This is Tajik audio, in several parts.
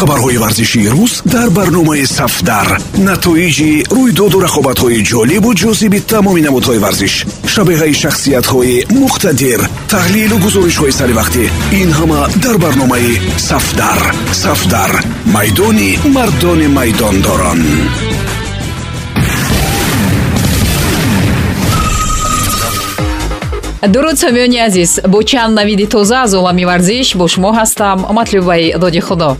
хабарҳои варзишии рӯз дар барномаи сафдар. Натоиҷи рӯйдоду рақобатҳои ҷолибу ҷозиби тамоми намудҳои варзиш шабеҳаи шахсиятҳои муқтадир таҳлилу гузоришҳои саривақтӣ ин ҳама дар барномаи сафдар. Сафдар майдони мардони майдондорон. Дуруд самиёни азиз бо чанд навиди тоза аз олами варзиш бо шумо ҳастам матлубаи доди худо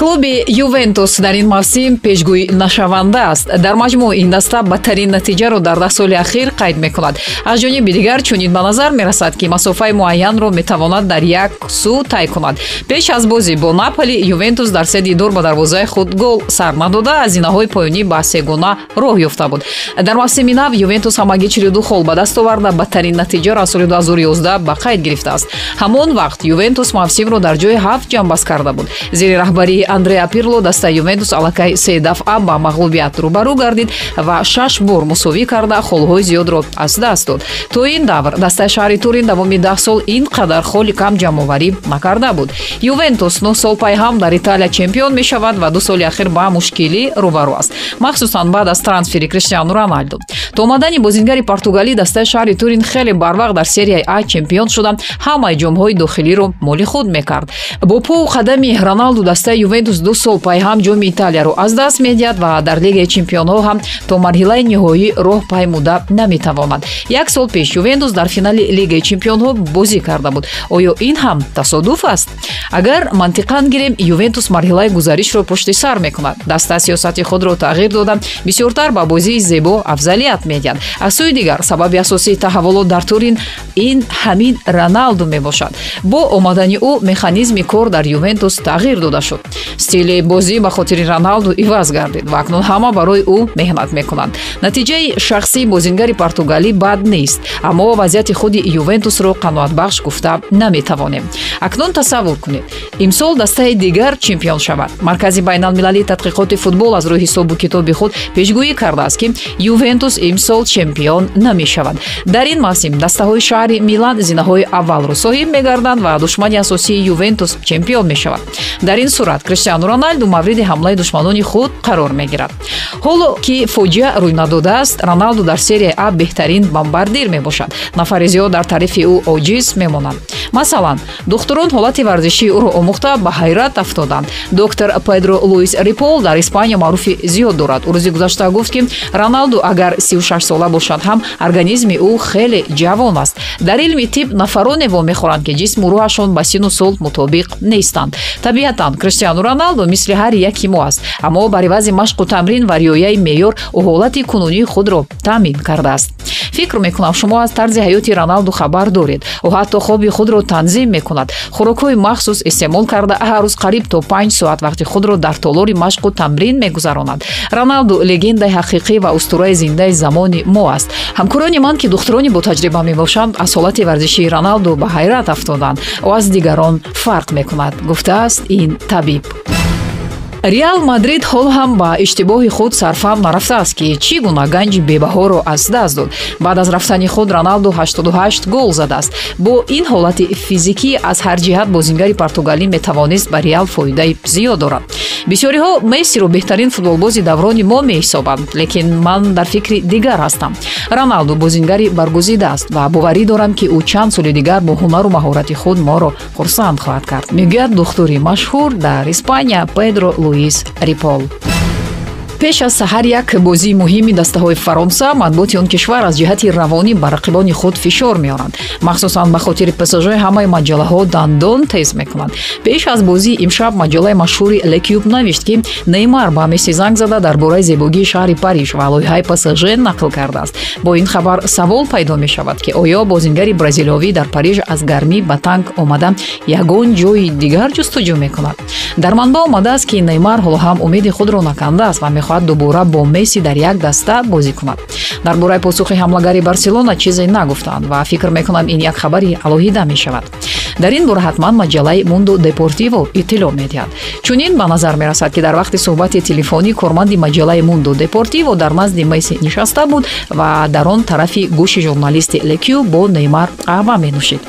клуби ювентус дар ин мавсим пешгӯй нашаванда аст. Дар маҷмӯъ ин даста бадтарин натиҷаро дар даҳ соли ахир қайд мекунад. Аз ҷониби дигар чунин ба назар мерасад ки масофаи муайянро метавонад дар як сӯ тай кунад. Пеш аз бозӣ бо наполи ювентус дар седи дур ба дарвозаи худ гол сар надода аз зинаҳои поёнӣ ба сегуна роҳ ёфта буд. Дар мавсими нав ювентус ҳамагӣ чилду хол ба даст оварда бадтарин натиҷаро аз соли 2011 ба қайд гирифтааст. Ҳамон вақт ювентус мавсимро дар ҷои ҳафт ҷамъбаст карда буд. Зери раҳбарии андреа пирло дастаи ювентус аллакай се дафъа ба мағлубият рӯбарӯ гардид ва шаш бор мусовӣ карда холҳои зиёдро аз даст дод. То ин давр дастаи шаҳри турин давоми даҳ сол ин қадар холи кам ҷамъоварӣ накарда буд. Ювентус нӯ сол пайҳам дар италия чемпион мешавад ва ду соли ахир ба мушкилӣ рӯбарӯ аст. Махсусан баъд аз трансфери криштиану роналду. То омадани бозингари португалӣ дастаи шаҳри турин хеле барвақт дар серияи а чемпион шуда. Ҳамаи ҷомҳои дохилиро моли худ мекард. Бо пову қадами роналду дастаи ювентус ду сол пайҳам ҷоми италияро аз даст медиҳад ва дар лигаи чемпионҳо ҳам то марҳилаи ниҳоӣ роҳ паймуда наметавонад. Як сол пеш ювентус дар финали лигаи чемпионҳо бозӣ карда буд. Оё ин ҳам тасодуф аст? Агар мантиқан гирем ювентус марҳилаи гузаришро пушти сар мекунад. Даста сиёсати худро тағйир дода бисёртар ба бозии зебо афзалият медиҳад. Аз сӯи дигар сабаби асосии таҳаввулот дар турин ин ҳамин роналду мебошад. Бо омадани ӯ механизми кор дар ювентус тағйир дода шуд стили бозӣ ба хотири роналду иваз гардид ва акнун ҳама барои ӯ меҳнат мекунанд. натиҷаи шахсии бозингари португалӣ бад нест аммо вазъияти худи ювентусро қаноатбахш гуфта наметавонем. акнун тасаввур кунед. имсол дастаи дигар чемпион шавад. маркази байналмилалии тадқиқоти футбол аз рӯи ҳисобу китоби худ пешгӯӣ кардааст ки ювентус имсол чемпион намешавад. дар ин мавсим дастаҳои шаҳри милан зинаҳои аввалро соҳиб мегарданд ва душмани асосии ювентус чемпион мешавад. дар ин сурат криштиану роналду мавриди ҳамлаи душманони худ қарор мегирад. ҳоло ки фоҷиа рӯй надодааст роналду дар серияи а беҳтарин бомбардир мебошад. Нафари зиёд дар таърифи ӯ оҷиз мемонанд масалан духтурон ҳолати варзишии ӯро омӯхта ба ҳайрат афтоданд. Доктор педро луис рипол дар испания маъруфи зиёд дорад. Ӯ рӯзи гузашта гуфт ки роналду агар 36 сола бошад ҳам организми ӯ хеле ҷавон аст. Дар илми тиб нафароне вомехӯранд ки ҷисму рӯҳашон ба сину сол мутобиқ нестанд. Табиатан криштиану роналду мисли ҳар яки мо аст аммо бар ивази машқу тамрин ва риояи меъёр ӯ ҳолати кунунии худро таъмин кардааст. Фикр мекунам шумо аз тарзи ҳаёти роналду хабар доред. Ӯ ҳатто хоби худро танзим мекунад. Хӯрокҳои махсус истеъмол карда ҳар рӯз қариб то панҷ соат вақти худро дар толори машқу тамрин мегузаронад. Роналду легендаи ҳақиқӣ ва устураи зиндаи замони мо аст. Ҳамкорони ман ки духтурони ботаҷриба мебошанд аз ҳолати варзишии роналду ба ҳайрат афтоданд. Ӯ аз дигарон фарқ мекунад гуфтааст ин табиб реал мадрид ҳол ҳам ба иштибоҳи худ сарфам нарафтааст ки чӣ гуна ганҷи бебаҳоро аз даст дод. Баъд аз рафтани худ роналду 88 гол задааст. Бо ин ҳолати физикӣ аз ҳар ҷиҳат бозингари португалӣ метавонист ба реал фоидаи зиёд дорад. Бисёриҳо мессиро беҳтарин футболбози даврони мо меҳисобанд лекин ман дар фикри дигар ҳастам. Роналду бозингари баргузида аст ва боварӣ дорам ки ӯ чанд соли дигар бо ҳунару маҳорати худ моро хурсанд хоҳад кард. Мегӯяд духтури машҳур дар испания педро луис рипол пеш аз саҳар як бозии муҳими дастаҳои фаронса матбуоти он кишвар аз ҷиҳати равонӣ ба рақибони худ фишор меоранд махсусан ба хотири псж ҳамаи маҷалаҳо дандон тез мекунанд пеш аз бозӣ имшаб маҷалаи машҳури лекюб навишт ки неймар ба месси занг зада дар бораи зебогии шаҳри париж ва лоиҳаи псж нақл кардааст. бо ин хабар савол пайдо мешавад ки оё бозингари бразилиёвӣ дар париж аз гармӣ ба танк омада ягон ҷои дигар ҷустуҷӯ мекунад. дар манба омадааст ки неймар ҳоло ҳам умеди худро накандааст ва мехоҳад дубора бо месси дар як даста бозӣ кунад. Дар бораи посухи ҳамлагари барселона чизе нагуфтанд ва фикр мекунам ин як хабари алоҳида мешавад. Дар ин бора ҳатман маҷаллаи мундо депортиво иттилоъ медиҳад. Чунин ба назар мерасад ки дар вақти суҳбати телефонӣ корманди маҷаллаи мундо депортиво дар назди месси нишаста буд ва дар он тарафи гӯши журналисти лекю бо неймар қаҳва менӯшид.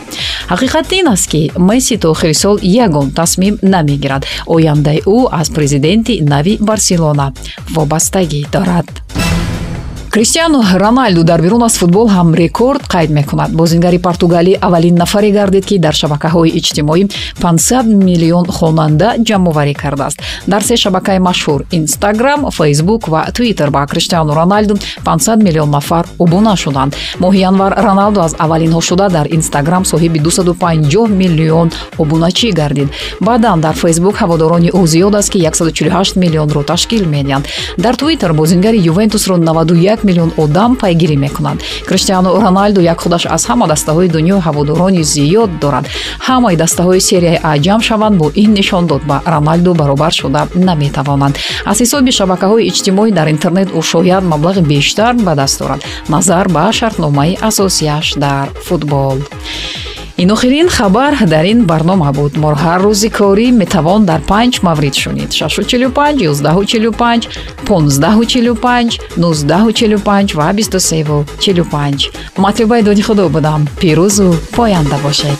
Ҳақиқат ин аст ки месси то охири сол ягон тасмим намегирад. Ояндаи ӯ аз президенти нави барселона вобастагӣ дорад кристиану роналду дар берун аз футбол ҳам рекорд қайд мекунад. Бозингари португалӣ аввалин нафаре гардид ки дар шабакаҳои иҷтимоӣ 500 миллион хонанда ҷамъоварӣ кардааст. Дар се шабакаи машҳур инстаграм фейсбук ва твиттер ба криштиану роналду 500 миллион нафар обуна шуданд. Моҳи январ роналду аз аввалинҳо шуда дар инстаграм соҳиби 250 миллион обуначӣ гардид. Баъдан дар фейсбук ҳаводорони ӯ зиёд аст ки 148 миллионро ташкил медиҳанд дар твиттер бозингари ювентусро 91 миллион одам пайгирӣ мекунанд. Криштиану роналду як худаш аз ҳама дастаҳои дунё ҳаводорони зиёд дорад. Ҳамаи дастаҳои серияи а ҷамъ шаванд бо ин нишондод ба роналду баробар шуда наметавонанд. Аз ҳисоби шабакаҳои иҷтимоӣ дар интернет ӯ шояд маблағи бештар ба даст дорад. Назар ба шартномаи асосияш дар футбол ин охирин хабар дар ин барнома буд. Мо ҳар рӯзи корӣ метавон дар панҷ маврид шунид. 645 145 1545 1945 ва 2345 матлубаи доди худо будам. Пирӯзу поянда бошед